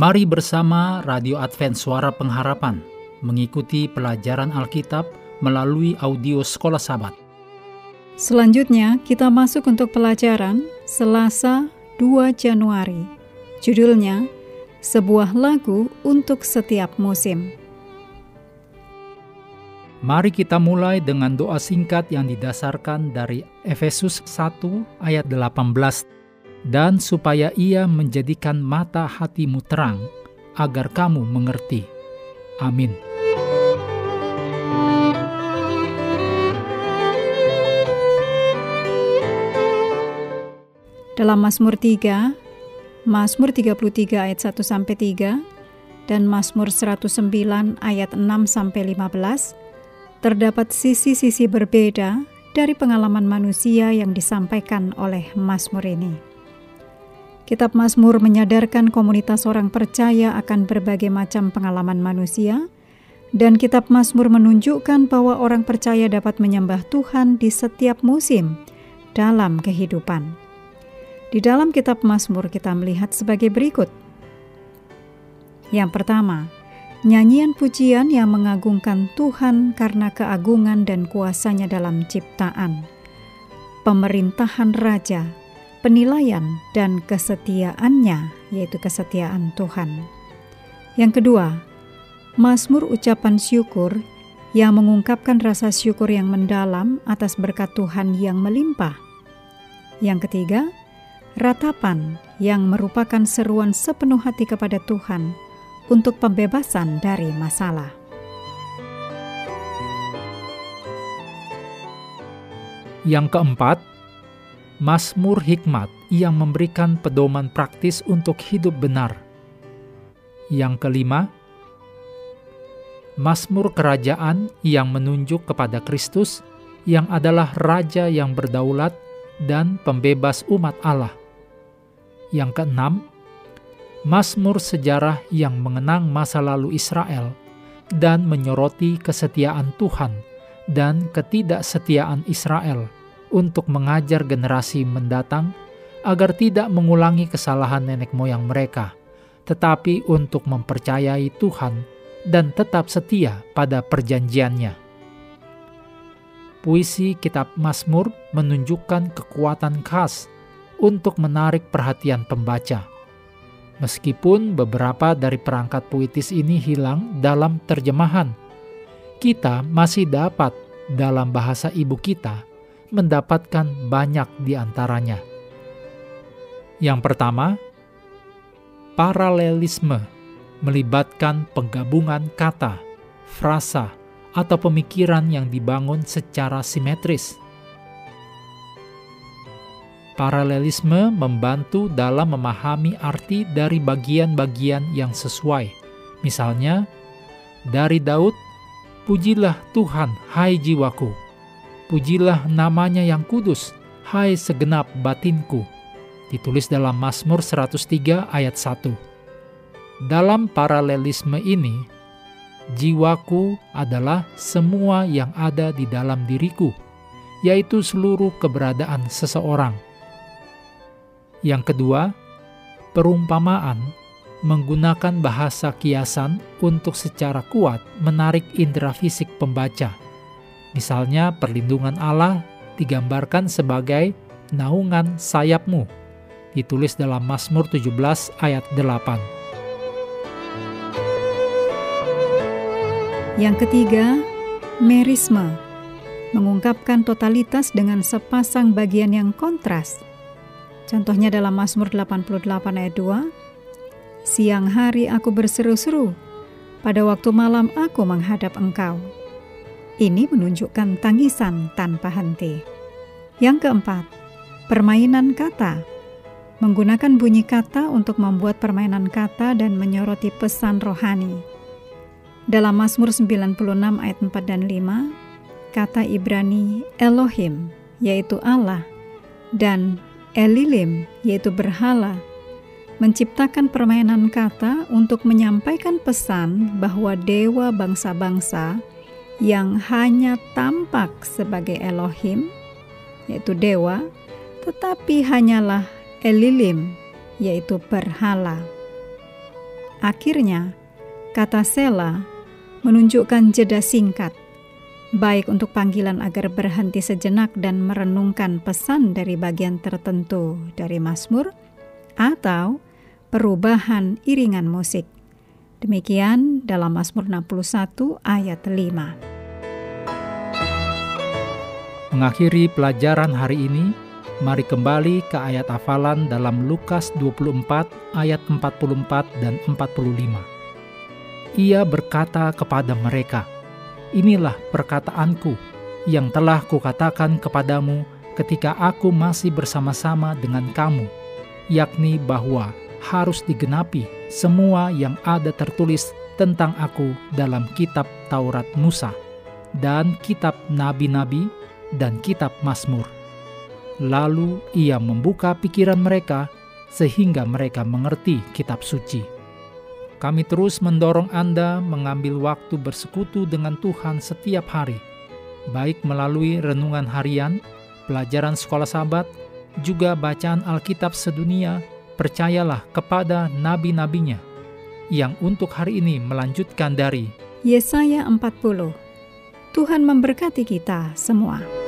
Mari bersama Radio Advent Suara Pengharapan mengikuti pelajaran Alkitab melalui audio Sekolah Sabat. Selanjutnya kita masuk untuk pelajaran Selasa 2 Januari. Judulnya Sebuah Lagu untuk Setiap Musim. Mari kita mulai dengan doa singkat yang didasarkan dari Efesus 1 ayat 18 dan supaya ia menjadikan mata hatimu terang, agar kamu mengerti. Amin. Dalam Mazmur 3, Mazmur 33 ayat 1 sampai 3 dan Mazmur 109 ayat 6 sampai 15 terdapat sisi-sisi berbeda dari pengalaman manusia yang disampaikan oleh Mazmur ini. Kitab Mazmur menyadarkan komunitas orang percaya akan berbagai macam pengalaman manusia, dan Kitab Mazmur menunjukkan bahwa orang percaya dapat menyembah Tuhan di setiap musim dalam kehidupan. Di dalam Kitab Mazmur kita melihat sebagai berikut. Yang pertama, nyanyian pujian yang mengagungkan Tuhan karena keagungan dan kuasanya dalam ciptaan. Pemerintahan Raja penilaian dan kesetiaannya, yaitu kesetiaan Tuhan. Yang kedua, Mazmur ucapan syukur yang mengungkapkan rasa syukur yang mendalam atas berkat Tuhan yang melimpah. Yang ketiga, ratapan yang merupakan seruan sepenuh hati kepada Tuhan untuk pembebasan dari masalah. Yang keempat, Mazmur Hikmat yang memberikan pedoman praktis untuk hidup benar. Yang kelima, Mazmur Kerajaan yang menunjuk kepada Kristus yang adalah Raja yang berdaulat dan pembebas umat Allah. Yang keenam, Mazmur sejarah yang mengenang masa lalu Israel dan menyoroti kesetiaan Tuhan dan ketidaksetiaan Israel untuk mengajar generasi mendatang agar tidak mengulangi kesalahan nenek moyang mereka, tetapi untuk mempercayai Tuhan dan tetap setia pada perjanjiannya. Puisi Kitab Mazmur menunjukkan kekuatan khas untuk menarik perhatian pembaca. Meskipun beberapa dari perangkat puitis ini hilang dalam terjemahan, kita masih dapat dalam bahasa ibu kita mendapatkan banyak di antaranya. Yang pertama, paralelisme melibatkan penggabungan kata, frasa, atau pemikiran yang dibangun secara simetris. Paralelisme membantu dalam memahami arti dari bagian-bagian yang sesuai. Misalnya, dari Daud, "Pujilah Tuhan, hai jiwaku, Pujilah namanya yang kudus, hai segenap batinku. Ditulis dalam Mazmur 103 ayat 1. Dalam paralelisme ini, jiwaku adalah semua yang ada di dalam diriku, yaitu seluruh keberadaan seseorang. Yang kedua, perumpamaan menggunakan bahasa kiasan untuk secara kuat menarik indera fisik pembaca Misalnya perlindungan Allah digambarkan sebagai naungan sayapmu, ditulis dalam Mazmur 17 ayat 8. Yang ketiga, merisme, mengungkapkan totalitas dengan sepasang bagian yang kontras. Contohnya dalam Mazmur 88 ayat 2, Siang hari aku berseru-seru, pada waktu malam aku menghadap engkau. Ini menunjukkan tangisan tanpa henti. Yang keempat, permainan kata. Menggunakan bunyi kata untuk membuat permainan kata dan menyoroti pesan rohani. Dalam Mazmur 96 ayat 4 dan 5, kata Ibrani Elohim, yaitu Allah, dan Elilim, yaitu berhala, menciptakan permainan kata untuk menyampaikan pesan bahwa dewa bangsa-bangsa yang hanya tampak sebagai Elohim, yaitu dewa, tetapi hanyalah Elilim, yaitu berhala. Akhirnya, kata Sela menunjukkan jeda singkat, baik untuk panggilan agar berhenti sejenak dan merenungkan pesan dari bagian tertentu dari Mazmur, atau perubahan iringan musik. Demikian dalam Mazmur 61 ayat 5. Mengakhiri pelajaran hari ini, mari kembali ke ayat hafalan dalam Lukas 24 ayat 44 dan 45. Ia berkata kepada mereka, Inilah perkataanku yang telah kukatakan kepadamu ketika aku masih bersama-sama dengan kamu, yakni bahwa harus digenapi semua yang ada tertulis tentang aku dalam kitab Taurat Musa dan kitab nabi-nabi dan kitab Mazmur. Lalu ia membuka pikiran mereka sehingga mereka mengerti kitab suci. Kami terus mendorong Anda mengambil waktu bersekutu dengan Tuhan setiap hari, baik melalui renungan harian, pelajaran sekolah sahabat, juga bacaan Alkitab sedunia percayalah kepada nabi-nabinya yang untuk hari ini melanjutkan dari Yesaya 40. Tuhan memberkati kita semua.